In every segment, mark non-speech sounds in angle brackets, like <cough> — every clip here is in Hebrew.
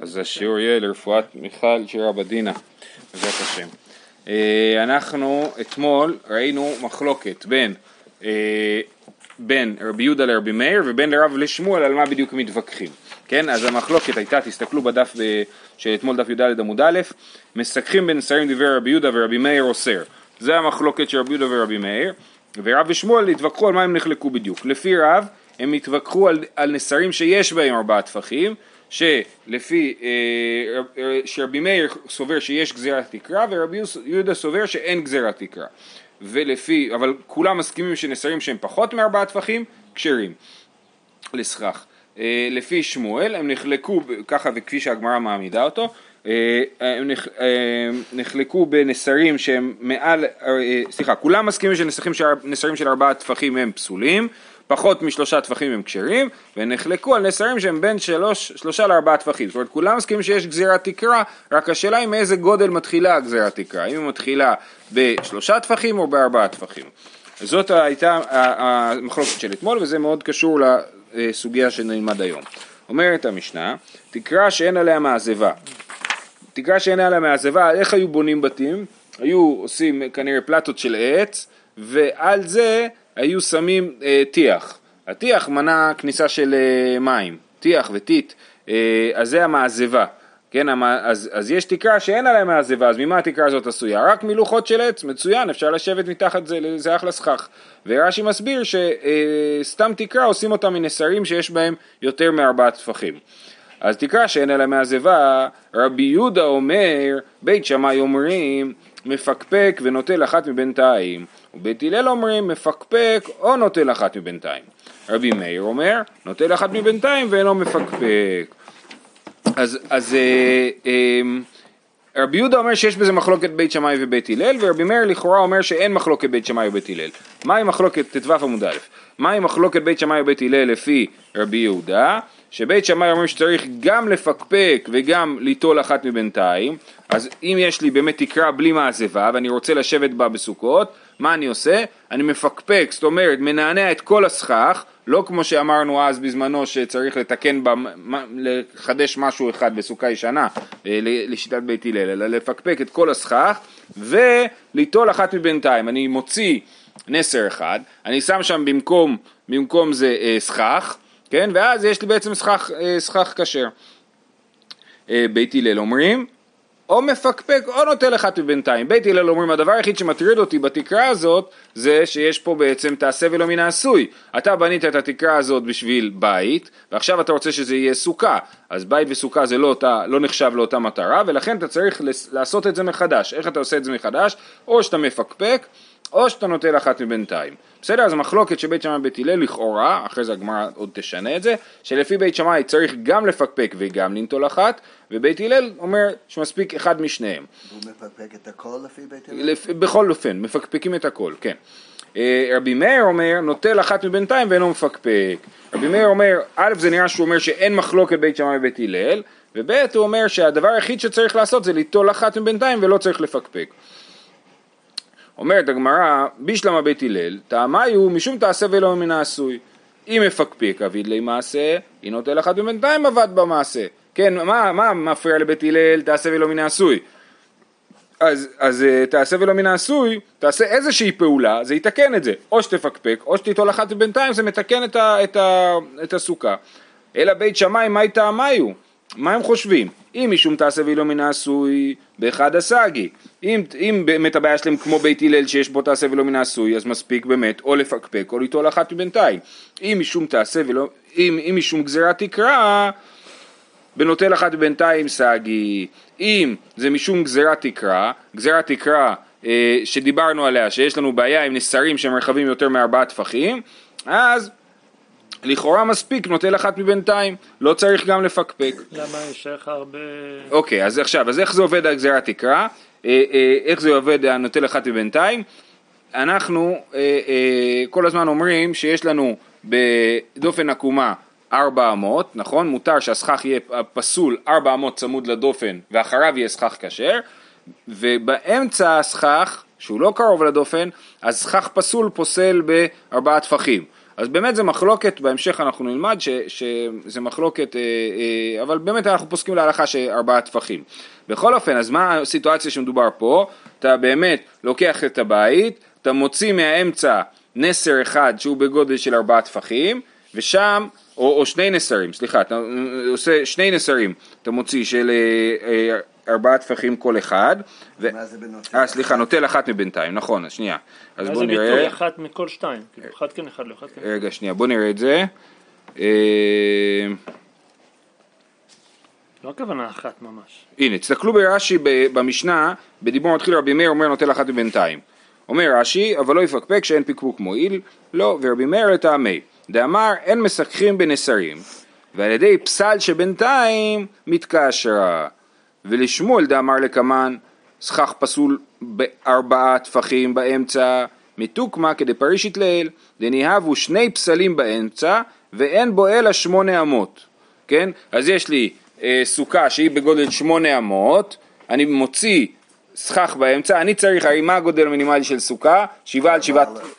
אז השיעור יהיה לרפואת מיכל שירה בדינה, בעזרת השם. אה, אנחנו אתמול ראינו מחלוקת בין, אה, בין רבי יהודה לרבי מאיר ובין לרב לשמואל על מה בדיוק מתווכחים. כן, אז המחלוקת הייתה, תסתכלו בדף של אתמול דף י"ד עמוד א', מסככים בין שרים דברי רבי יהודה ורבי מאיר אוסר. זה המחלוקת של רבי יהודה ורבי מאיר, ורב ושמואל התווכחו על מה הם נחלקו בדיוק. לפי רב, הם התווכחו על, על נסרים שיש בהם ארבעה טפחים, שלפי, אה, אה, שרבי מאיר סובר שיש גזירת תקרה ורבי יהודה סובר שאין גזירת תקרה. ולפי, אבל כולם מסכימים שנסרים שהם פחות מארבעה טפחים, כשרים לסכך. אה, לפי שמואל הם נחלקו ככה וכפי שהגמרא מעמידה אותו, הם נחלקו בנסרים שהם מעל, סליחה, כולם מסכימים שנסרים של ארבעה טפחים הם פסולים פחות משלושה טפחים הם כשרים, ונחלקו על נסרים שהם בין שלוש, שלושה לארבעה טפחים. זאת אומרת, כולם מסכימים שיש גזירת תקרה, רק השאלה היא מאיזה גודל מתחילה הגזירת תקרה, האם היא מתחילה בשלושה טפחים או בארבעה טפחים. זאת הייתה המחלוקת של אתמול, וזה מאוד קשור לסוגיה שנלמד היום. אומרת המשנה, תקרה שאין עליה מעזבה. תקרה שאין עליה מעזבה, איך היו בונים בתים? היו עושים כנראה פלטות של עץ, ועל זה היו שמים אה, טיח. הטיח מנע כניסה של אה, מים, טיח וטיט, אה, אז זה המעזבה. כן, אז, אז יש תקרה שאין עליה מעזבה, אז ממה התקרה הזאת עשויה? רק מלוחות של עץ, מצוין, אפשר לשבת מתחת זה, זה אחלה סכך. ורש"י מסביר שסתם אה, תקרה עושים אותה מנסרים שיש בהם יותר מארבעה טפחים. אז תקרה שאין עליה מעזבה, רבי יהודה אומר, בית שמאי אומרים, מפקפק ונוטל אחת מבינתיים. ובית הלל אומרים מפקפק או נוטל אחת מבינתיים. רבי מאיר אומר נוטל אחת מבינתיים ואינו מפקפק. אז, אז אה, אה, רבי יהודה אומר שיש בזה מחלוקת בית שמאי ובית הלל ורבי מאיר לכאורה אומר שאין מחלוקת בית שמאי ובית הלל. מהי מחלוקת ט"ו עמוד א'? מהי מחלוקת בית שמאי ובית הלל לפי רבי יהודה? שבית שמאי אומר שצריך גם לפקפק וגם ליטול אחת מבינתיים, אז אם יש לי באמת תקרה בלי מעזבה ואני רוצה לשבת בה בסוכות, מה אני עושה? אני מפקפק, זאת אומרת מנענע את כל הסכך, לא כמו שאמרנו אז בזמנו שצריך לתקן, בה, לחדש משהו אחד בסוכה ישנה אה, לשיטת בית הלל, אלא לפקפק את כל הסכך וליטול אחת מבינתיים. אני מוציא נסר אחד, אני שם שם במקום, במקום זה אה, סכך, כן? ואז יש לי בעצם סכך, אה, כשר. בית הלל אומרים או מפקפק או נוטל אחת מבינתיים. בית הלל אומרים הדבר היחיד שמטריד אותי בתקרה הזאת זה שיש פה בעצם תעשה ולא מן העשוי. אתה בנית את התקרה הזאת בשביל בית ועכשיו אתה רוצה שזה יהיה סוכה אז בית וסוכה זה לא, אותה, לא נחשב לאותה מטרה ולכן אתה צריך לעשות את זה מחדש. איך אתה עושה את זה מחדש? או שאתה מפקפק או שאתה נוטל אחת מבינתיים. בסדר? אז המחלוקת של בית שמאי ובית הלל לכאורה, אחרי זה הגמרא עוד תשנה את זה, שלפי בית שמאי צריך גם לפקפק וגם לנטול אחת, ובית הלל אומר שמספיק אחד משניהם. הוא מפקפק את הכל לפי בית הלל? לפ... בכל אופן, מפקפקים את הכל, כן. אה, רבי מאיר אומר, נוטל אחת מבינתיים ואינו מפקפק. רבי מאיר אומר, א' זה נראה שהוא אומר שאין מחלוקת בית שמאי ובית הלל, וב' הוא אומר שהדבר היחיד שצריך לעשות זה ליטול אחת מבינתיים ולא צריך לפקפק. אומרת הגמרא, בישלמה בית הלל, טעמי הוא משום תעשה ולא מן העשוי. אם מפקפק אביד לי מעשה, היא נוטל אחת ובינתיים עבד במעשה. כן, מה, מה מפריע לבית הלל תעשה ולא מן העשוי? אז, אז אה, תעשה ולא מן העשוי, תעשה איזושהי פעולה, זה יתקן את זה. או שתפקפק, או שתיטול אחת ובינתיים, זה מתקן את, ה, את, ה, את הסוכה. אלא בית שמאי, מהי טעמיו? מה הם חושבים? אם משום תעשה ולא מן העשוי, באחד הסגי. אם, אם באמת הבעיה שלהם כמו בית הלל שיש בו תעשה ולא מן העשוי, אז מספיק באמת או לפקפק או ליטול אחת מבינתיים. אם משום תעשה ולא, אם, אם משום גזירה תקרא, בנוטל אחת מבינתיים סגי. אם זה משום גזירה תקרא, גזירה תקרא אה, שדיברנו עליה, שיש לנו בעיה עם נסרים שהם רחבים יותר מארבעה טפחים, אז לכאורה מספיק נוטל אחת מבינתיים, לא צריך גם לפקפק. למה יש לך הרבה... אוקיי, אז עכשיו, אז איך זה עובד הגזירת תקרה? אה, אה, איך זה עובד הנוטל אחת מבינתיים? אנחנו אה, כל הזמן אומרים שיש לנו בדופן עקומה ארבע אמות, נכון? מותר שהסכך יהיה פסול ארבע אמות צמוד לדופן ואחריו יהיה סכך כשר ובאמצע הסכך, שהוא לא קרוב לדופן, אז סכך פסול פוסל בארבעה טפחים. אז באמת זה מחלוקת, בהמשך אנחנו נלמד ש, שזה מחלוקת, אה, אה, אבל באמת אנחנו פוסקים להלכה שארבעה טפחים. בכל אופן, אז מה הסיטואציה שמדובר פה? אתה באמת לוקח את הבית, אתה מוציא מהאמצע נסר אחד שהוא בגודל של ארבעה טפחים, ושם, או, או שני נסרים, סליחה, אתה עושה שני נסרים, אתה מוציא של אה, אה, ארבעה טפחים כל אחד. ו... מה זה בנוטל? אה, סליחה, נוטל אחת מבינתיים, נכון, אז שנייה. אז מה בואו זה ביטוי? נראה. אחת מכל שתיים. כאילו, אחד כן, אחד לא, אחד כן. רגע, שנייה, בואו נראה את זה. אה, לא הכוונה אחת ממש. הנה, תסתכלו ברש"י במשנה, בדיבור מתחיל רבי מאיר אומר נוטל אחת מבינתיים. אומר רש"י, אבל לא יפקפק שאין פקפוק מועיל, לא, ורבי מאיר לטעמי. דאמר אין מסככים בנסרים, ועל ידי פסל שבינתיים מתקשרה. ולשמואל דאמר לקמן, סכך פסול בארבעה טפחים באמצע, מתוקמה כדפרישית לעיל, דניהבו שני פסלים באמצע, ואין בו אלא שמונה אמות. כן? אז יש לי אה, סוכה שהיא בגודל שמונה אמות, אני מוציא סכך באמצע, אני צריך, הרי מה הגודל המינימלי של סוכה? שבעה על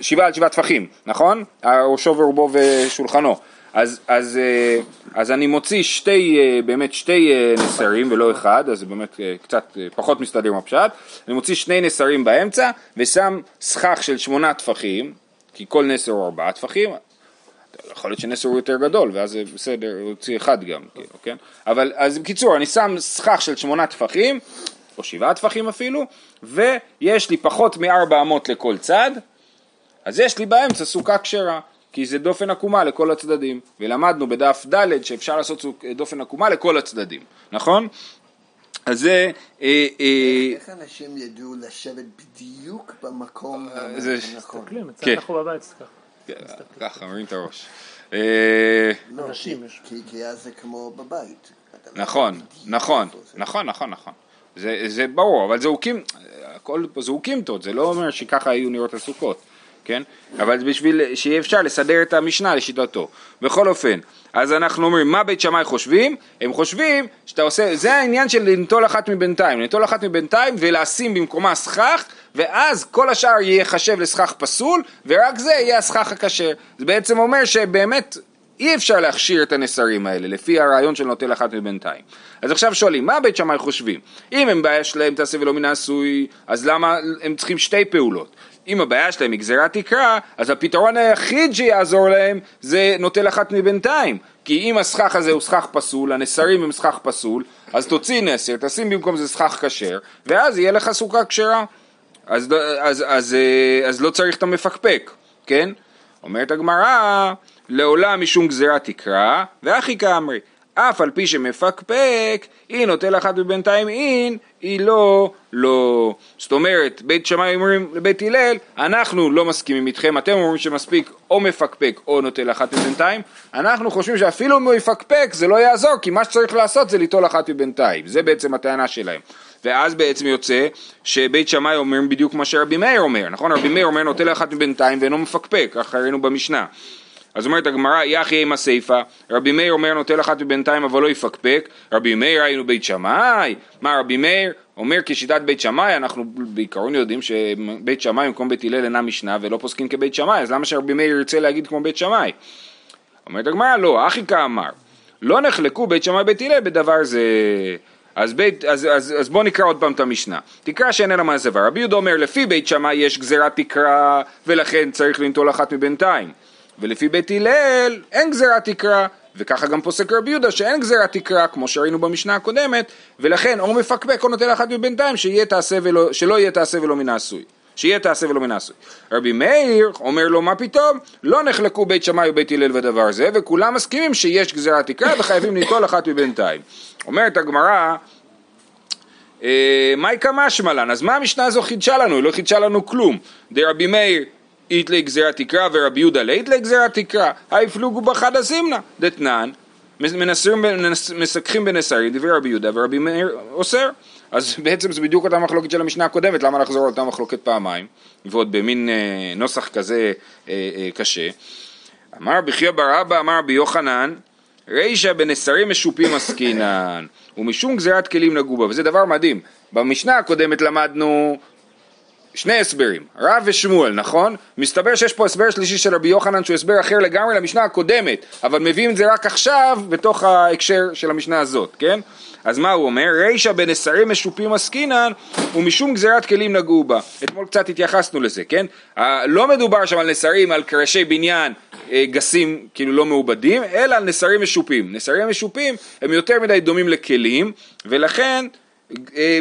שבעה, טפחים, נכון? ראשו ורובו ושולחנו. אז, אז, אה, אז אני מוציא שתי, אה, באמת שתי אה, נסרים ולא אחד, אז זה באמת קצת פחות מסתדר עם הפשט, אני מוציא שני נסרים באמצע ושם סכך של שמונה טפחים, כי כל נסר הוא ארבעה טפחים, יכול להיות שנסר הוא יותר גדול, ואז זה בסדר, הוא הוציא אחד גם, כאילו, כן? אבל, אז בקיצור, אני שם סכך של שמונה טפחים, או שבעה טפחים אפילו, ויש לי פחות מארבע אמות לכל צד, אז יש לי באמצע סוכה כשרה, כי זה דופן עקומה לכל הצדדים, ולמדנו בדף ד' שאפשר לעשות סוכ- דופן עקומה לכל הצדדים, נכון? אז זה, אה, אה, איך אנשים ידעו לשבת בדיוק במקום זה- הנכון? מסתכלים, כן. אנחנו בבית זה ככה. ככה, מרים את הראש. אה, לא, אנשים כי- יש. כי- אז זה כמו בבית. לא נכון, נכון. נכון, נכון, נכון. זה, זה ברור, אבל זהוקים, הכל פה זהוקים טוב, זה לא אומר שככה היו נראות הסוכות, כן? אבל זה בשביל שיהיה אפשר לסדר את המשנה לשיטתו. בכל אופן, אז אנחנו אומרים, מה בית שמאי חושבים? הם חושבים שאתה עושה, זה העניין של לנטול אחת מבינתיים, לנטול אחת מבינתיים ולשים במקומה סכך, ואז כל השאר ייחשב לסכך פסול, ורק זה יהיה הסכך הכשר. זה בעצם אומר שבאמת אי אפשר להכשיר את הנסרים האלה, לפי הרעיון של נוטל אחת מבינתיים. אז עכשיו שואלים, מה בית שמאי חושבים? אם הם בעיה שלהם תעשה ולא מן העשוי, אז למה הם צריכים שתי פעולות? אם הבעיה שלהם היא גזירת תקרה, אז הפתרון היחיד שיעזור להם זה נוטל אחת מבינתיים. כי אם הסכך הזה הוא סכך פסול, הנסרים הם סכך פסול, אז תוציא נסר, תשים במקום זה סכך כשר, ואז יהיה לך סוכה כשרה. אז, אז, אז, אה, אז לא צריך את המפקפק, כן? אומרת הגמרא, לעולם משום גזירה תקרא, ואחי כאמרי, אף על פי שמפקפק, היא נוטל אחת ובינתיים אין, היא לא, לא. זאת אומרת, בית שמאי אומרים לבית הלל, אנחנו לא מסכימים איתכם, אתם אומרים שמספיק או מפקפק או נוטל אחת ובינתיים, אנחנו חושבים שאפילו אם הוא יפקפק זה לא יעזור, כי מה שצריך לעשות זה ליטול אחת ובינתיים, זה בעצם הטענה שלהם. ואז בעצם יוצא שבית שמאי אומרים בדיוק מה שרבי מאיר אומר, נכון? רבי מאיר אומר נוטל אחת מבינתיים ואינו מפקפק, ככה ראינו במשנה. אז אומרת הגמרא, יחי עם הסיפא, רבי מאיר אומר נוטל אחת מבינתיים אבל לא יפקפק, רבי מאיר היינו בית שמאי, מה רבי מאיר אומר כשיטת בית שמאי, אנחנו בעיקרון יודעים שבית שמאי במקום בית הלל אינה משנה ולא פוסקים כבית שמאי, אז למה שרבי מאיר ירצה להגיד כמו בית שמאי? אומרת הגמרא, לא, אחי כאמר, לא נחלקו בית שמאי בית הלל בדבר זה. אז, בית, אז, אז, אז בוא נקרא עוד פעם את המשנה. תקרא שאין אלא מה סבר. רבי יהודה אומר, לפי בית שמאי יש גזירת תקרה, ולכן צריך לנטול אחת מבינתיים. ולפי בית הלל אין גזירת תקרה, וככה גם פוסק רבי יהודה שאין גזירת תקרה, כמו שראינו במשנה הקודמת, ולכן או מפקפק או נוטל אחת מבינתיים, שלא יהיה תעשה ולא מן העשוי. שיהיה תעשה ולא מן העשוי. רבי מאיר אומר לו מה פתאום, לא נחלקו בית שמאי ובית הלל בדבר זה, וכולם מסכימים שיש גזירת תקרה וחייבים ליטול אחת מבינתיים. אומרת הגמרא, אה, מאי קמשמע לן, אז מה המשנה הזו חידשה לנו? היא לא חידשה לנו כלום. דרבי מאיר איתלי גזירת תקרה ורבי יהודה לאיתלי גזירת תקרה, היפלוגו בחד הזימנה, דתנן, מסככים בנסרים, דברי רבי יהודה ורבי מאיר אוסר. אז <laughs> בעצם זה בדיוק אותה מחלוקת של המשנה הקודמת, למה לחזור על אותה מחלוקת פעמיים, ועוד במין אה, נוסח כזה אה, אה, קשה. אמר רבי חייא בר אבא, אמר רבי יוחנן, רישא בנסרים משופים עסקינן, ומשום גזירת כלים נגעו בה, וזה דבר מדהים. במשנה הקודמת למדנו שני הסברים, רב ושמואל, נכון? מסתבר שיש פה הסבר שלישי של רבי יוחנן שהוא הסבר אחר לגמרי למשנה הקודמת, אבל מביאים את זה רק עכשיו בתוך ההקשר של המשנה הזאת, כן? אז מה הוא אומר? רישא בנסרים משופים עסקינן ומשום גזירת כלים נגעו בה. אתמול קצת התייחסנו לזה, כן? לא מדובר שם על נסרים, על קרשי בניין אה, גסים, כאילו לא מעובדים, אלא על נסרים משופים. נסרים משופים הם יותר מדי דומים לכלים, ולכן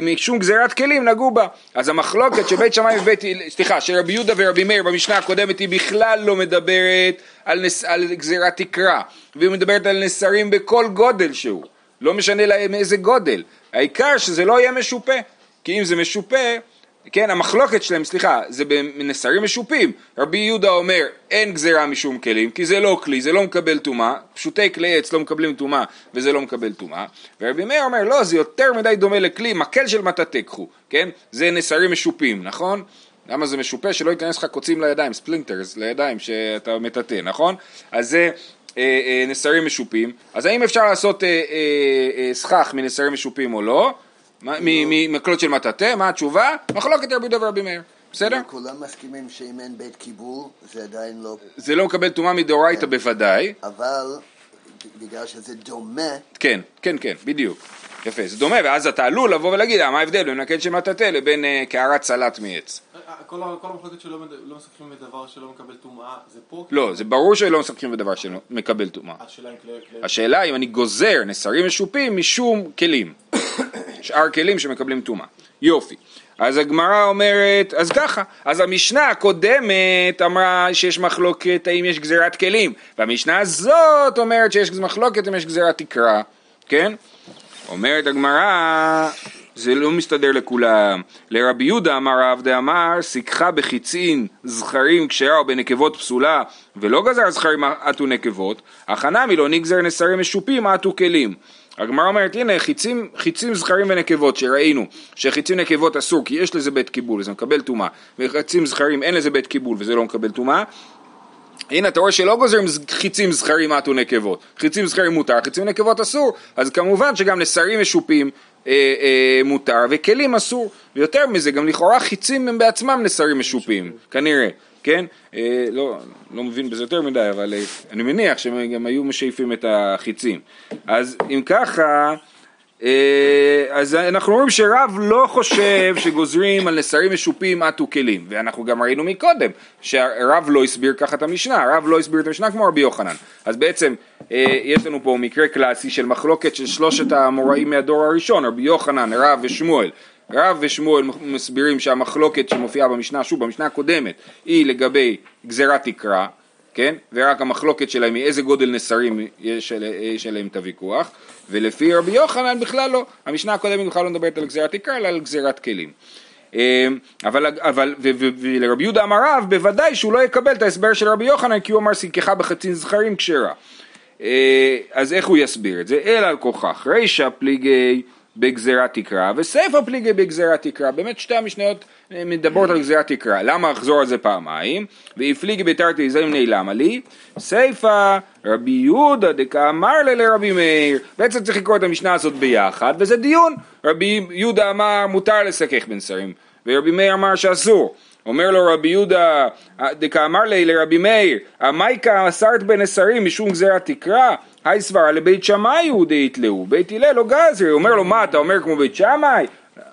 משום גזירת כלים נגעו בה. אז המחלוקת שבית שמאי ובית, סליחה, של רבי יהודה ורבי מאיר במשנה הקודמת היא בכלל לא מדברת על, נס, על גזירת תקרה, והיא מדברת על נסרים בכל גודל שהוא, לא משנה להם איזה גודל, העיקר שזה לא יהיה משופה, כי אם זה משופה, כן, המחלוקת שלהם, סליחה, זה בנסרים משופים. רבי יהודה אומר, אין גזירה משום כלים, כי זה לא כלי, זה לא מקבל טומאה, פשוטי כלי עץ לא מקבלים טומאה, וזה לא מקבל טומאה. ורבי מאיר אומר, לא, זה יותר מדי דומה לכלי, מקל של מטאטא קחו, כן? זה נסרים משופים, נכון? למה זה משופה? שלא ייכנס לך קוצים לידיים, ספלינטרס לידיים שאתה מטאטא, נכון? אז זה אה, אה, נסרים משופים. אז האם אפשר לעשות אה, סכך מנסרים משופים או לא? ממקלות של מטאטא, מה התשובה? מחלוקת רבי יהודה ורבי מאיר, בסדר? כולם מסכימים שאם אין בית קיבול, זה עדיין לא... זה לא מקבל טומאה מדאורייתא בוודאי. אבל בגלל שזה דומה, כן, כן, כן, בדיוק. יפה, זה דומה, ואז אתה עלול לבוא ולהגיד, אה, מה ההבדל בין מקל של מטאטא לבין אה, קערת סלט מעץ? כל המחלוקת שלא לא מסתכלים בדבר שלא מקבל טומאה, זה פה? לא, זה ברור שלא מסתכלים בדבר טומאה. אם כלי... כלי- השאלה אם אני גוזר נסרים משופים משום כלים, שאר כלים שמקבלים טומאה. יופי. אז הגמרא אומרת, אז ככה, אז המשנה הקודמת אמרה שיש מחלוקת האם יש גזירת כלים, והמשנה הזאת אומרת שיש מחלוקת אם יש גזירת תקרה, כן? אומרת הגמרא, זה לא מסתדר לכולם. לרבי יהודה אמר רב דאמר, סיככה בחיצין זכרים כשרה או בנקבות פסולה, ולא גזר זכרים עטו נקבות, הכנה מלא נגזר נסרים משופים עטו כלים. הגמרא אומרת, הנה חיצים, חיצים זכרים ונקבות שראינו שחיצים נקבות אסור כי יש לזה בית קיבול, זה מקבל טומאה, וחיצים זכרים אין לזה בית קיבול וזה לא מקבל טומאה, הנה אתה רואה שלא גוזרים חיצים זכרים עטו נקבות, חיצים זכרים מותר, חיצים נקבות אסור, אז כמובן שגם נסרים משופים אה, אה, מותר וכלים אסור, ויותר מזה גם לכאורה חיצים הם בעצמם נסרים משופים, כנראה, כן? אה, לא, לא מבין בזה יותר מדי, אבל אה, אני מניח שהם גם היו משייפים את החיצים. אז אם ככה, אה, אז אנחנו רואים שרב לא חושב שגוזרים על נסרים משופים עטו כלים ואנחנו גם ראינו מקודם שהרב לא הסביר ככה את המשנה, הרב לא הסביר את המשנה כמו רבי יוחנן אז בעצם יש לנו פה מקרה קלאסי של מחלוקת של שלושת האמוראים מהדור הראשון רבי יוחנן, רב ושמואל רב ושמואל מסבירים שהמחלוקת שמופיעה במשנה, שוב במשנה הקודמת היא לגבי גזירת תקרה כן? ורק המחלוקת שלהם היא איזה גודל נסרים יש, יש עליהם את הוויכוח, ולפי רבי יוחנן בכלל לא, המשנה הקודמת בכלל לא מדברת על גזירת תקרה אלא על גזירת כלים. אה, אבל, אבל ולרבי יהודה אמר רב, בוודאי שהוא לא יקבל את ההסבר של רבי יוחנן כי הוא אמר סיככה בחצין זכרים כשרה. אה, אז איך הוא יסביר את זה? אלא על כוכך, רישא פליגי בגזירת תקרה וסיפא פליגי בגזירת תקרה, באמת שתי המשניות אה, מדברות על גזירת תקרה, למה אחזור על זה פעמיים? והפליגי בתרתי זם נעלמה לי, סיפא רבי יהודה דקאמר לה לרבי מאיר, בעצם צריך לקרוא את המשנה הזאת ביחד וזה דיון, רבי יהודה אמר מותר לסכך בין שרים. ורבי מאיר אמר שאסור. אומר לו רבי יהודה, דקאמר לי לרבי מאיר, המייקה אסרת בנסרים משום גזירת תקרה, היי סברה לבית שמאי הוא דהתלהו, בית הלל לא גזרי, הוא אומר לו מה אתה אומר כמו בית שמאי?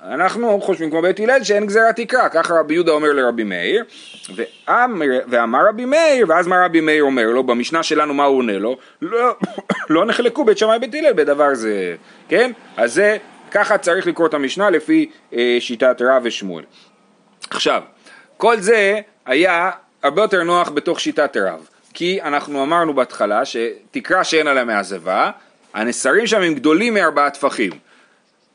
אנחנו חושבים כמו בית הלל שאין גזירת תקרה, ככה רבי יהודה אומר לרבי מאיר, ואמר, ואמר רבי מאיר, ואז מה רבי מאיר אומר לו, במשנה שלנו מה הוא עונה לו? לא, <coughs> לא נחלקו בית שמאי בית הלל בדבר זה, כן? אז זה, ככה צריך לקרוא את המשנה לפי אה, שיטת רב ושמואל. עכשיו, כל זה היה הרבה יותר נוח בתוך שיטת רב, כי אנחנו אמרנו בהתחלה שתקרה שאין עליה מעזבה, הנסרים שם הם גדולים מארבעה טפחים,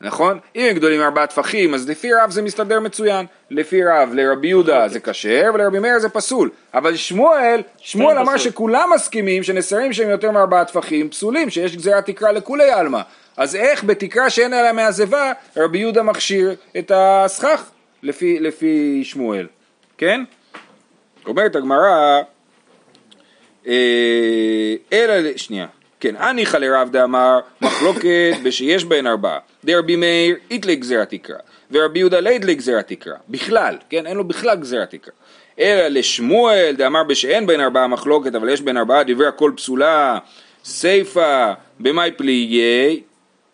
נכון? אם הם גדולים מארבעה טפחים, אז לפי רב זה מסתדר מצוין. לפי רב, לרבי יהודה זה כשר, ולרבי מאיר זה פסול. אבל שמואל, שמואל אמר. שכולם מסכימים שנסרים שהם יותר מארבעה טפחים פסולים, שיש גזירת תקרה לכולי עלמא. אז איך בתקרה שאין עליה מעזבה, רבי יהודה מכשיר את הסכך לפי, לפי שמואל, כן? אומרת הגמרא, אלא, שנייה, כן, הניחא לרב דאמר מחלוקת <coughs> בשיש בהן ארבעה, דרבי מאיר איתלי גזירת תקרה, ורבי יהודה ליד לגזירת תקרה, בכלל, כן, אין לו בכלל גזירת תקרה. אלא לשמואל דאמר בשאין בין ארבעה מחלוקת, אבל יש בין ארבעה דברי הכל פסולה, סיפא במאי פליגי,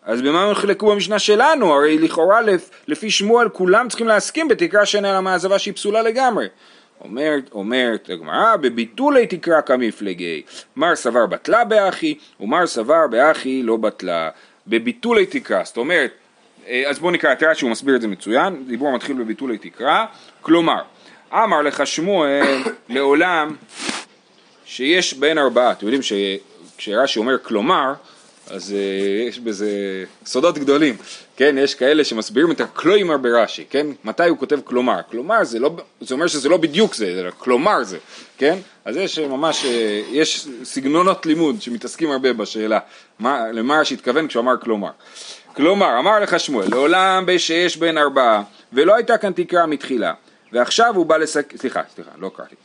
אז במה הם נחלקו במשנה שלנו? הרי לכאורה לפ- לפי שמואל כולם צריכים להסכים בתקרה שאין לה מעזבה שהיא פסולה לגמרי. אומרת, אומרת הגמרא, בביטולי תקרה כמפלגי. מר סבר בטלה באחי, ומר סבר באחי לא בטלה. בביטולי תקרה, זאת אומרת, אה, אז בואו נקרא את רש"י, הוא מסביר את זה מצוין, דיבור מתחיל בביטולי תקרה, כלומר, אמר לך שמואל <coughs> לעולם שיש בין ארבעה, אתם יודעים שכשרש"י אומר כלומר, אז uh, יש בזה סודות גדולים, כן, יש כאלה שמסבירים את הקלוימר ברש"י, כן, מתי הוא כותב כלומר, כלומר זה לא, זה אומר שזה לא בדיוק זה, אלא כלומר זה, כן, אז יש ממש, אה, יש סגנונות לימוד שמתעסקים הרבה בשאלה, מה, למה רש"י התכוון כשהוא אמר כלומר. כלומר, אמר לך שמואל, לעולם שיש בין ארבעה, ולא הייתה כאן תקרה מתחילה, ועכשיו הוא בא לסק... סליחה, סליחה, לא קראתי.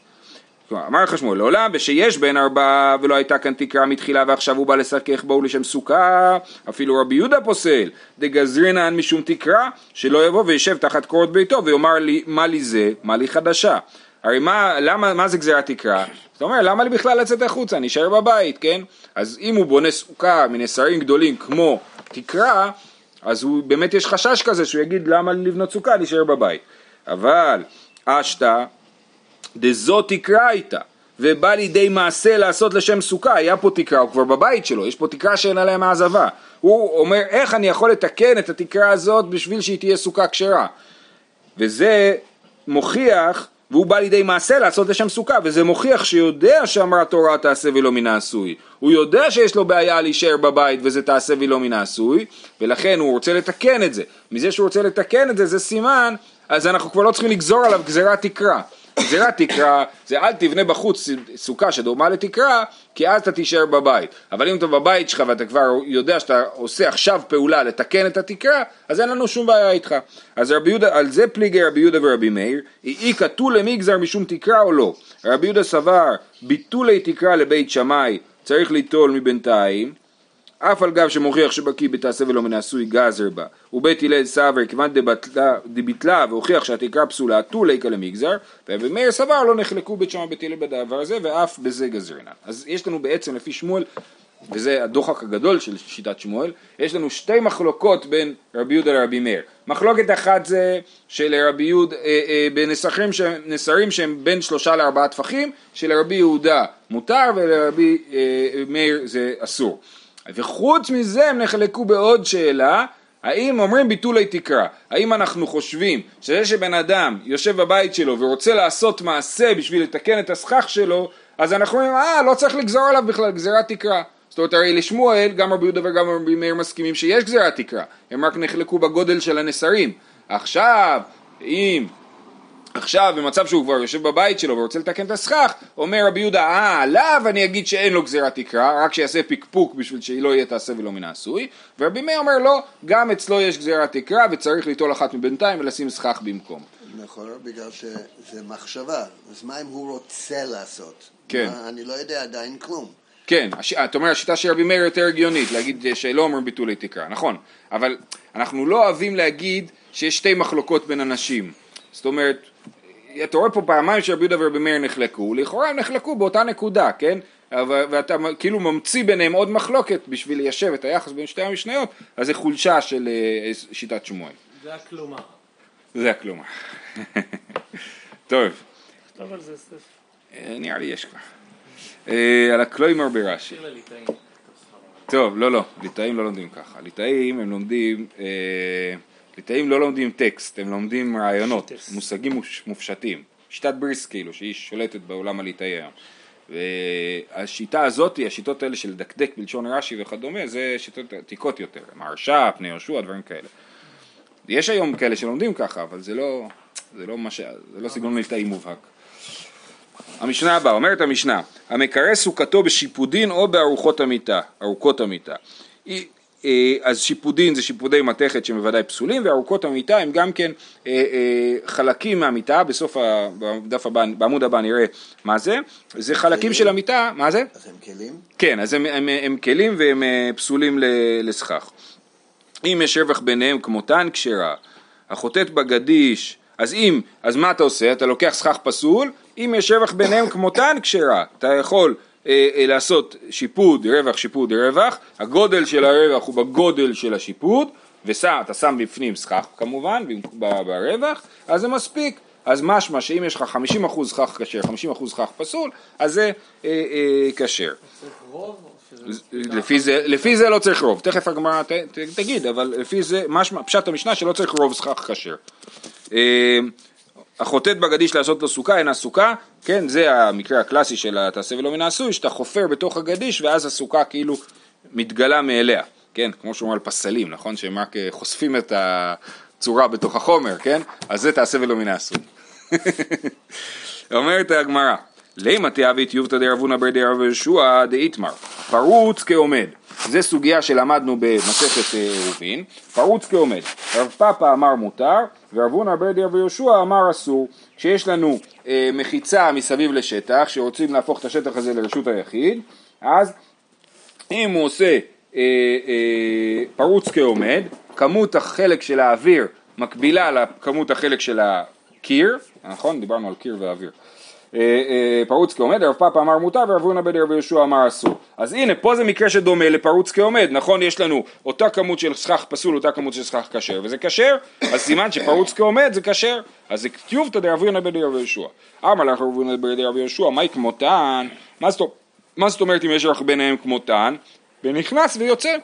כלומר, אמר לך שמואל, לעולם ושיש בין ארבעה ולא הייתה כאן תקרה מתחילה ועכשיו הוא בא לסכך בו לשם סוכה, אפילו רבי יהודה פוסל, דגזרינן משום תקרה, שלא יבוא וישב תחת קורת ביתו ויאמר לי, מה לי זה, מה לי חדשה. הרי מה, למה, מה זה גזירת תקרה? זאת אומרת, למה לי בכלל לצאת החוצה, אני אשאר בבית, כן? אז אם הוא בונה סוכה מנסרים גדולים כמו תקרה, אז הוא באמת יש חשש כזה שהוא יגיד למה לי לבנות סוכה, להישאר בבית. אבל אשתא דזו תקרה איתה, ובא לידי מעשה לעשות לשם סוכה, היה פה תקרה, הוא כבר בבית שלו, יש פה תקרה שאין עליה מעזבה. הוא אומר, איך אני יכול לתקן את התקרה הזאת בשביל שהיא תהיה סוכה כשרה? וזה מוכיח, והוא בא לידי מעשה לעשות לשם סוכה, וזה מוכיח שיודע שאמרה תורה תעשה ולא מן העשוי. הוא יודע שיש לו בעיה להישאר בבית וזה תעשה ולא מן העשוי, ולכן הוא רוצה לתקן את זה. מזה שהוא רוצה לתקן את זה, זה סימן, אז אנחנו כבר לא צריכים לגזור עליו גזירת תקרה. גזירת תקרה זה אל תבנה בחוץ סוכה שדומה לתקרה כי אז אתה תישאר בבית. אבל אם אתה בבית שלך ואתה כבר יודע שאתה עושה עכשיו פעולה לתקן את התקרה אז אין לנו שום בעיה איתך. אז רבי יהודה, על זה פליגי רבי יהודה ורבי מאיר אי כתול למגזר משום תקרה או לא? רבי יהודה סבר ביטולי תקרה לבית שמאי צריך ליטול מבינתיים אף על גב שמוכיח שבקיא בתעשה ולא מן העשוי גזר בה ובית הלל סבר כיוון דביטלה והוכיח שהתקרה פסולה תוליקה למגזר ורבי מאיר סבר לא נחלקו בית שמאי ובית הלל בדבר הזה ואף בזה גזרינן אז יש לנו בעצם לפי שמואל וזה הדוחק הגדול של שיטת שמואל, יש לנו שתי מחלוקות בין רבי יהודה לרבי מאיר. מחלוקת אחת זה שלרבי יהודה, אה, אה, בנסרים שהם, שהם בין שלושה לארבעה טפחים, שלרבי יהודה מותר ולרבי אה, מאיר זה אסור. וחוץ מזה הם נחלקו בעוד שאלה, האם אומרים ביטולי תקרה, האם אנחנו חושבים שזה שבן אדם יושב בבית שלו ורוצה לעשות מעשה בשביל לתקן את הסכך שלו, אז אנחנו אומרים, אה, לא צריך לגזור עליו בכלל גזירת תקרה. זאת אומרת, הרי לשמואל, גם רבי יהודה וגם רבי מאיר מסכימים שיש גזירת תקרה, הם רק נחלקו בגודל של הנסרים. עכשיו, אם עכשיו במצב שהוא כבר יושב בבית שלו ורוצה לתקן את הסכך, אומר רבי יהודה, אה, עליו אני אגיד שאין לו גזירת תקרה, רק שיעשה פקפוק בשביל שלא יהיה תעשה ולא מן העשוי, ורבי מאיר אומר לא, גם אצלו יש גזירת תקרה וצריך ליטול אחת מבינתיים ולשים סכך במקום. נכון, בגלל שזה מחשבה. אז מה אם הוא רוצה לעשות? כן. מה, אני לא יודע עדיין כלום. כן, הש... אתה אומר השיטה של רבי מאיר יותר הגיונית, להגיד שלא אומרים ביטולי תקרה, נכון, אבל אנחנו לא אוהבים להגיד שיש שתי מחלוקות בין אנשים, זאת אומרת, אתה רואה פה פעמיים שרבי יהודה ורבי מאיר נחלקו, לכאורה הם נחלקו באותה נקודה, כן? ואתה כאילו ממציא ביניהם עוד מחלוקת בשביל ליישב את היחס בין שתי המשניות, אז זה חולשה של אה, שיטת שמואל, זה הכלומר. זה הכלומר. טוב, תכתוב על זה ספר. אה, נראה לי יש כבר. אה, על הקלוימר ברש"י. טוב, לא, לא, ליטאים לא לומדים ככה. ליטאים הם לומדים, אה, ליטאים לא לומדים טקסט, הם לומדים רעיונות, שיטס. מושגים מוש- מופשטים. שיטת בריס כאילו, שהיא שולטת בעולם הליטאי היום. והשיטה הזאת, השיטות האלה של לדקדק בלשון רש"י וכדומה, זה שיטות עתיקות יותר, מהרש"א, פני יהושע, דברים כאלה. יש היום כאלה שלומדים ככה, אבל זה לא, זה לא, מה ש... זה לא סגנון ליטאי מובהק. המשנה הבאה, אומרת המשנה, המקרא סוכתו בשיפודין או בארוחות המיטה, ארוכות המיטה. אה, אז שיפודין זה שיפודי מתכת שהם בוודאי פסולים, וארוכות המיטה הם גם כן אה, אה, חלקים מהמיטה, בסוף ה- בדף הבא, בעמוד הבא נראה מה זה, זה חלקים של המיטה, מה זה? אז הם כלים? כן, אז הם, הם, הם כלים והם פסולים לסכך. אם יש רווח ביניהם כמותן כשרה, החוטאת בגדיש, אז אם, אז מה אתה עושה? אתה לוקח סכך פסול, אם יש רווח ביניהם כמותן כשרה, אתה יכול לעשות שיפוד, רווח, שיפוד, רווח, הגודל של הרווח הוא בגודל של השיפוד, ואתה שם בפנים סכך כמובן, ברווח, אז זה מספיק. אז משמע שאם יש לך 50% סכך כשר, 50% סכך פסול, אז זה אה, אה, כשר. לפי זה, לפי זה לא צריך רוב, תכף הגמרא תגיד, אבל לפי זה, משמע, פשט המשנה שלא צריך רוב סכך כשר. החוטאת בגדיש לעשות לו סוכה אינה סוכה, כן, זה המקרה הקלאסי של התעשה ולא מן העשוי, שאתה חופר בתוך הגדיש ואז הסוכה כאילו מתגלה מאליה, כן, כמו שאומרים על פסלים, נכון, שהם רק אה, חושפים את הצורה בתוך החומר, כן, אז זה תעשה ולא מן העשוי. <laughs> אומרת הגמרא, לימא תיאבית יובתא דרבונה בר דרב יהושע דאיתמר, פרוץ כעומד. זה סוגיה שלמדנו במסכת אה, ראובין, פרוץ כעומד. רב פאפא אמר מותר, ורב הונא בר דרב יהושע אמר אסור. כשיש לנו אה, מחיצה מסביב לשטח, שרוצים להפוך את השטח הזה לרשות היחיד, אז אם הוא עושה אה, אה, פרוץ כעומד, כמות החלק של האוויר מקבילה לכמות החלק של הקיר, נכון? דיברנו על קיר ואוויר. אה, אה, פרוץ כעומד, הרב פאפא אמר מותר ורב הונא בן רבי יהושע אמר אסור. אז הנה, פה זה מקרה שדומה לפרוץ כעומד, נכון? יש לנו אותה כמות של סכך פסול, אותה כמות של סכך כשר, וזה כשר, אז סימן שפרוץ כעומד זה כשר. אז זה כתיובתא דרב הונא בן רבי יהושע. אמר לך רב הונא בן רבי יהושע, מהי כמותן? מה זאת- אומרת אם יש לך ביניהם כמותן? ונכנס ויוצא.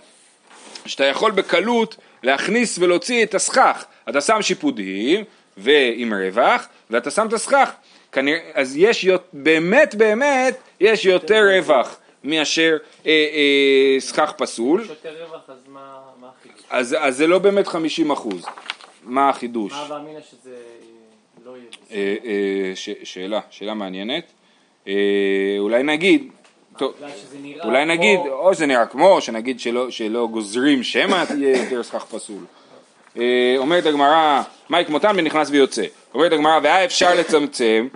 שאתה יכול בקלות להכניס ולהוציא את הסכך. אתה שם שיפודים ועם רווח, ואתה שם את הסכך. כנראה, אז יש באמת באמת יש יותר רווח מאשר אה, אה, סכך פסול, אז? אז, זה לא באמת 50 אחוז. מה החידוש? מה ואמינא שזה לא יהיה בסדר? אה, אה, ש, שאלה, שאלה מעניינת. אה, אולי נגיד, טוב, אולי נגיד, או שזה נראה כמו, שנגיד שלא, גוזרים שמא תהיה יותר סכך פסול. אה, אומרת הגמרא, מהי כמותן ונכנס ויוצא. אומרת הגמרא, והיה אפשר לצמצם,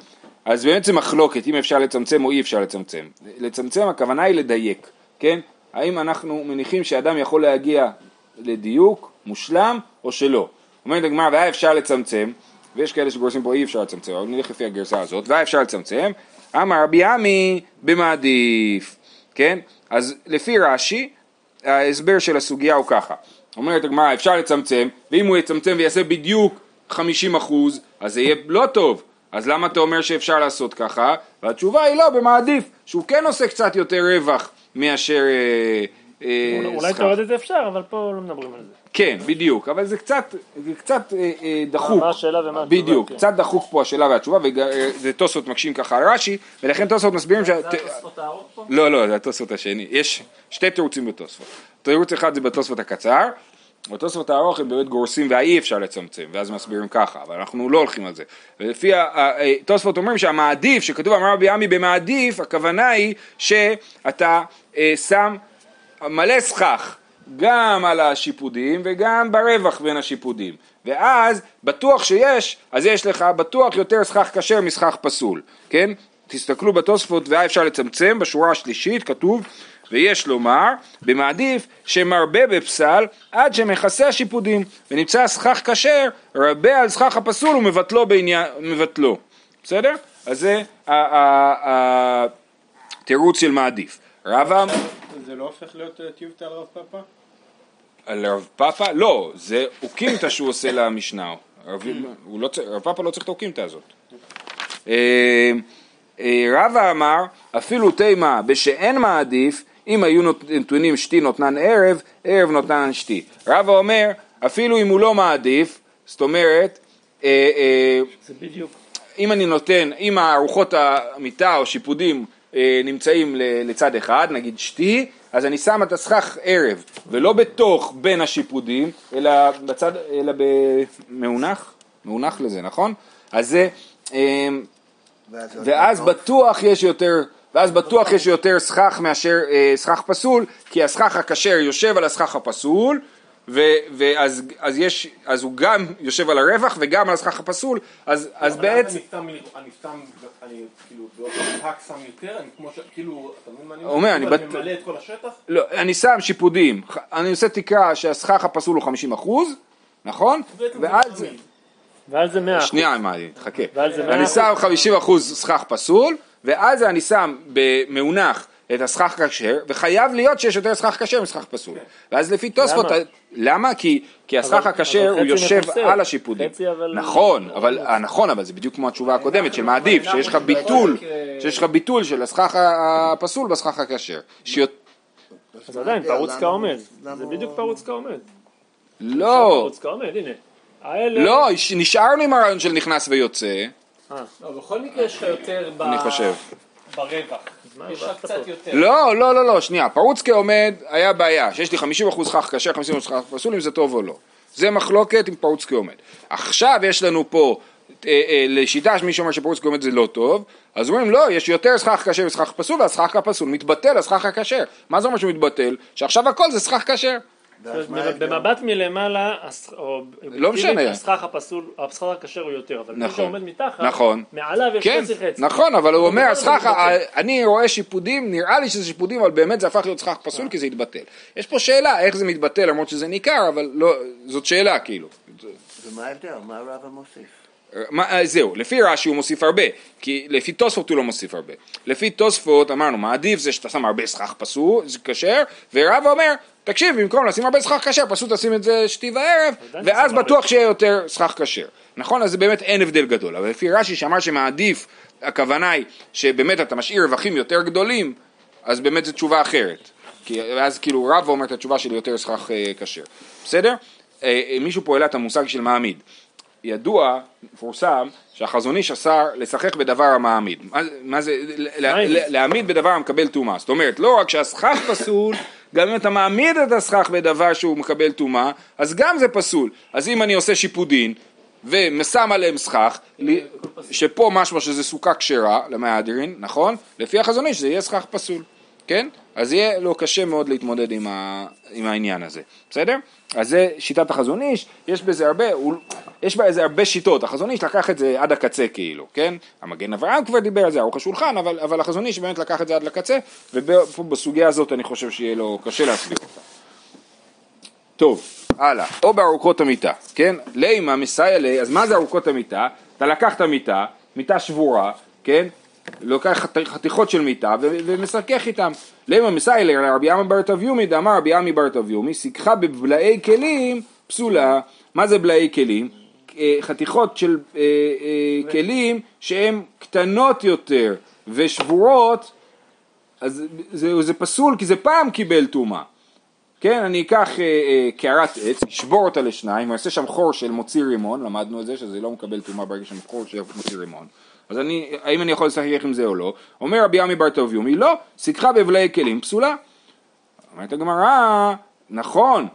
אז באמת זה מחלוקת אם אפשר לצמצם או אי אפשר לצמצם. לצמצם הכוונה היא לדייק, כן? האם אנחנו מניחים שאדם יכול להגיע לדיוק מושלם או שלא. אומרת הגמרא, והיה אפשר לצמצם, ויש כאלה שגורסים פה אי אפשר לצמצם, אבל נלך לפי הגרסה הזאת, והיה אפשר לצמצם, אמר רבי עמי במעדיף, כן? אז לפי רש"י, ההסבר של הסוגיה הוא ככה, אומרת הגמרא, אפשר לצמצם, ואם הוא יצמצם ויעשה בדיוק 50 אחוז, אז זה יהיה לא טוב, אז למה אתה אומר שאפשר לעשות ככה? והתשובה היא לא, במעדיף, שהוא כן עושה קצת יותר רווח מאשר אה, אה, אולי סכך. תיאורטית זה אפשר, אבל פה לא מדברים על זה. כן, בדיוק, אבל זה קצת, זה קצת אה, אה, דחוק. מה השאלה ומה התשובה, בדיוק, כן. קצת דחוק פה השאלה והתשובה, וזה תוספות מקשים ככה על רש"י, ולכן תוספות מסבירים ש... זה התוספות הארוך פה? לא, לא, זה התוספות השני. יש שתי תירוצים בתוספות. תירוץ אחד זה בתוספות הקצר, בתוספות הארוך הם באמת גורסים והאי אפשר לצמצם, ואז מסבירים ככה, אבל אנחנו לא הולכים על זה. ולפי התוספות אומרים שהמעדיף, שכתוב אמר רבי עמי במעדיף, הכוונה היא שאתה אה, שם מלא סכך גם על השיפודים וגם ברווח בין השיפודים ואז בטוח שיש, אז יש לך בטוח יותר סכך כשר מסכך פסול, כן? תסתכלו בתוספות והיה אפשר לצמצם בשורה השלישית כתוב ויש לומר במעדיף שמרבה בפסל עד שמכסה השיפודים ונמצא סכך כשר רבה על סכך הפסול ומבטלו בעניין, מבטלו, בסדר? אז זה התירוץ של מעדיף. רבא זה לא הופך להיות אה, טיובטה על רב פאפה? על רב פאפה? לא, זה אוקימתא שהוא עושה למשנה. רב, לא, רב פאפה לא צריך את האוקימתא הזאת. אה, אה, רבא אמר, אפילו תימה בשאין מעדיף, אם היו נתונים שתי נותנן ערב, ערב נותנן שתי. רבא אומר, אפילו אם הוא לא מעדיף, זאת אומרת, אה, אה. אם אני נותן, אם הארוחות המיטה או שיפודים אה, נמצאים ל- לצד אחד, נגיד שתי, אז אני שם את הסכך ערב, ולא בתוך בין השיפודים, אלא בצד, אלא במאונח, מאונח לזה, נכון? אז זה, אה, ואז ואז בטוח יש יותר, ואז בטוח יש יותר סכך מאשר אה, סכך פסול, כי הסכך הכשר יושב על הסכך הפסול, ו, ואז אז יש, אז הוא גם יושב על הרווח וגם על הסכך הפסול, אז, אז בעצם, אני סתם, אני סתם, אני כאילו באופן מובהק שם יותר, אני כמו ש... כאילו, אתה מבין מה אני אומר, אני אני בט- ממלא את כל השטח? לא, אני שם שיפודים, אני עושה תקרה שהסכך הפסול הוא 50 אחוז, נכון? ואז, ואז זה 100%. שנייה מעלי, חכה, ואז זה אני 100%. שם 50 אחוז סכך פסול, ואז אני שם במאונח את הסכך כשר, וחייב להיות שיש יותר סכך כשר מסכך פסול. ואז לפי תוספות, למה? למה? כי, כי הסכך הכשר הוא יושב מכוסה. על השיפודים. חצי אבל- נכון, אבל, אה, נכון, אבל זה בדיוק כמו התשובה הקודמת של מעדיף, שיש לך ביטול, שיש לך ביטול של הסכך הפסול בסכך הכשר. אז עדיין פרוץ כעומד. זה בדיוק פרוץ כעומד. לא, פרוץ כעומד, הנה. לא, נשארנו עם הרעיון של נכנס ויוצא, לא, בכל מקרה יש לך יותר ב... אני חושב. ברווח. יש לך קצת? יותר. לא, לא, לא, לא, שנייה, פרוץ כעומד היה בעיה, שיש לי 50% סכך כשר, 50% סכך פסול, אם זה טוב או לא. זה מחלוקת עם פרוץ כעומד. עכשיו יש לנו פה, אה, אה, לשיטה שמי שאומר שפרוץ כעומד זה לא טוב, אז אומרים לא, יש יותר סכך כשר וסכך פסול, והסכך הפסול מתבטל הסכך הכשר. מה זה אומר שהוא מתבטל? שעכשיו הכל זה סכך כשר. במבט מלמעלה, או לא משנה. הסכך הפסול, הסכך הכשר הוא יותר, אבל מי נכון. שעומד מתחת, נכון. מעליו יש כן, חצי חצי. נכון, אבל הוא אומר, הסכך. אני רואה שיפודים, נראה לי שזה שיפודים, אבל באמת זה הפך להיות סכך פסול כי זה התבטל. יש פה שאלה איך זה מתבטל למרות שזה ניכר, אבל לא, זאת שאלה כאילו. ומה ההבדל? מה רבא מוסיף? מה, אה, זהו, לפי רש"י הוא מוסיף הרבה, כי לפי תוספות הוא לא מוסיף הרבה. לפי תוספות אמרנו, מה עדיף זה שאתה שם הרבה סכך פסול, זה כשר, ורב אומר, תקשיב, במקום לשים הרבה סכך כשר, פשוט תשים את זה שתי וערב, ואז בטוח שיהיה יותר סכך כשר. נכון? אז זה באמת אין הבדל גדול, אבל לפי רש"י שאמר שמעדיף, הכוונה היא שבאמת אתה משאיר רווחים יותר גדולים, אז באמת זו תשובה אחרת. כי אז כאילו רב אומר את התשובה של יותר סכך אה, כשר. בסדר? אה, אה, מישהו פה העלה את המושג של מעמיד. ידוע, מפורסם, שהחזון איש אסר לשחק בדבר המעמיד. מה, מה זה, ל- מה ל- זה? להעמיד בדבר המקבל טומאה. זאת אומרת, לא רק שהסכך פסול, גם אם אתה מעמיד את הסכך בדבר שהוא מקבל טומאה, אז גם זה פסול. אז אם אני עושה שיפודין, ושם עליהם סכך, שפה משמע שזה סוכה כשרה למהדרין, נכון? לפי החזון איש זה יהיה סכך פסול, כן? אז יהיה לו קשה מאוד להתמודד עם, ה... עם העניין הזה, בסדר? אז זה שיטת החזון איש, יש בזה הרבה, הוא... יש בזה הרבה שיטות, החזון איש לקח את זה עד הקצה כאילו, כן? המגן אברהם כבר דיבר על זה, ארוך השולחן, אבל, אבל החזון איש באמת לקח את זה עד לקצה, ופה בסוגיה הזאת אני חושב שיהיה לו קשה להסביר אותה. טוב, הלאה, או בארוכות המיטה, כן? לימה מסייע לי, אז מה זה ארוכות המיטה? אתה לקח את המיטה, מיטה שבורה, כן? לוקח חת- חתיכות של מיטה ומסכך איתם. לימה מסייע לי, רבי עמי בר טביומי, דאמר רבי עמי בר טביומי, סיככה בבלעי כלים פסולה. מה זה בלעי כלים? אה, חתיכות של אה, אה, כלים שהן קטנות יותר ושבורות, אז זה, זה פסול כי זה פעם קיבל טומאה. כן, אני אקח אה, אה, קערת עץ, אשבור אותה לשניים, ואעשה שם חור של מוציא רימון, למדנו את זה, שזה לא מקבל טומאה ברגע שם חור של מוציא רימון. אז אני, האם אני יכול לשחק עם זה או לא? אומר רבי עמי בר טוביומי, לא, סיככה בבלעי כלים פסולה. אומרת הגמרא, נכון,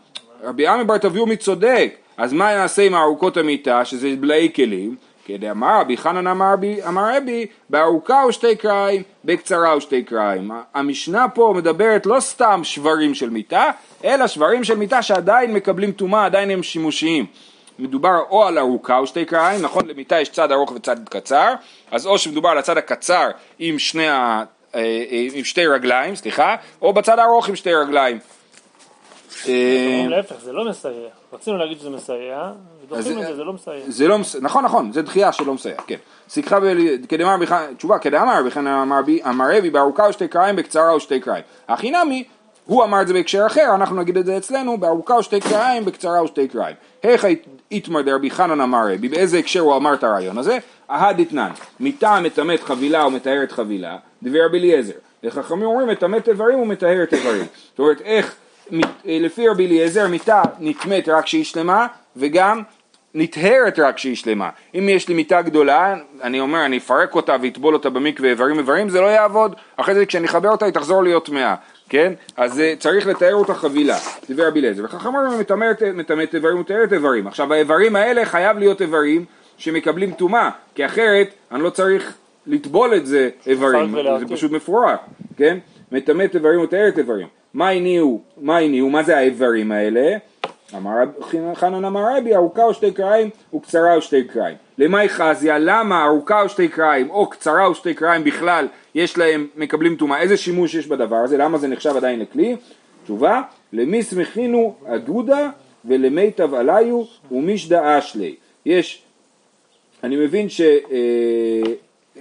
רבי עמי בר טוביומי צודק, אז מה נעשה עם ארוכות המיטה, שזה בלעי כלים? כדאמר רבי חנן אמר רבי, בארוכה ושתי קריים, בקצרה ושתי קריים. המשנה פה מדברת לא סתם שברים של מיטה, אלא שברים של מיטה שעדיין מקבלים טומאה, עדיין הם שימושיים. מדובר או על ארוכה או שתי קריים, נכון למיטה יש צד ארוך וצד קצר, אז או שמדובר על הצד הקצר עם שני ה... אה, אה, עם שתי רגליים, סליחה, או בצד הארוך עם שתי רגליים. אה, להפך, זה לא מסייע. רצינו להגיד שזה מסייע, ודוחים את זה, זה לא מסייע. זה לא, מס- נכון נכון, זה דחייה שלא מסייע, כן. ב... כדאמר תשובה, כדאמר בכלל אמר בי, אמר רבי בארוכה ושתי קריים, בקצרה ושתי קריים. הכי נמי, הוא אמר את זה בהקשר אחר, אנחנו נגיד את זה אצלנו, בארוכה ושתי קריים, בקצרה ושתי קריים. היכא איתמר דרבי חנן אמר רבי, באיזה הקשר הוא אמר את הרעיון הזה? אהד אתנן, מיתה מטמאת חבילה ומטהרת חבילה, דבר רבי אליעזר. וחכמים אומרים מטמאת איברים ומטהרת איברים. זאת אומרת, איך, אה, לפי רבי אליעזר, מיתה נטמאת רק כשהיא שלמה, וגם נטהרת רק כשהיא שלמה. אם יש לי מיטה גדולה, אני אומר, אני אפרק אותה ואטבול אותה במקווה איברים איברים, זה לא יעבוד. אחרי זה כשאני אחבר אותה היא תחזור להיות טמאה, כן? אז אה, צריך לתאר אותה חבילה, דיבר רבי אליעזר. אומרים, מטמאת מטמאת איברים ומטהרת איברים. עכשיו האיברים האלה חייב להיות איברים שמקבלים טומאה, כי אחרת אני לא צריך לטבול את זה איברים, זה. פשוט מפורק, כן? מטמאת איברים ומטהרת איברים. מה הניעו, מה הניעו, מה זה האיברים האלה? אמר חנן אמר רבי, ארוכה או שתי קריים וקצרה או שתי קריים. למאי חזיה, למה ארוכה או שתי קריים או קצרה או שתי קריים בכלל יש להם, מקבלים טומאה, איזה שימוש יש בדבר הזה, למה זה נחשב עדיין לכלי? תשובה, למי שמחינו אגודה ולמיטב עליו ומשדא אשלי. יש, אני מבין ש... אה,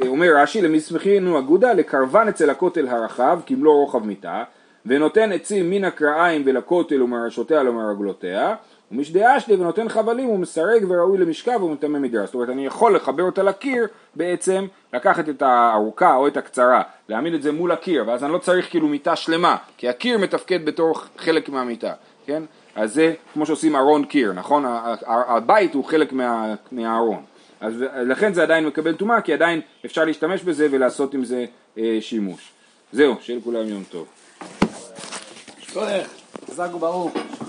אומר רש"י, למסמכינו אגודה, לקרבן אצל הכותל הרחב, כמלוא רוחב מיטה, ונותן עצים מן הקרעיים ולכותל ומראשותיה ומרגלותיה, ומשדא אשלי ונותן חבלים ומסרג וראוי למשכב ומטמא מדרס. זאת אומרת, אני יכול לחבר אותה לקיר בעצם, לקחת את הארוכה או את הקצרה, להעמיד את זה מול הקיר, ואז אני לא צריך כאילו מיטה שלמה, כי הקיר מתפקד בתור חלק מהמיטה, כן? אז זה כמו שעושים ארון קיר, נכון? הבית הוא חלק מה- מהארון. אז לכן זה עדיין מקבל טומאה, כי עדיין אפשר להשתמש בזה ולעשות עם זה אה, שימוש. זהו, שיהיה לכולם יום טוב. חזק וברוך.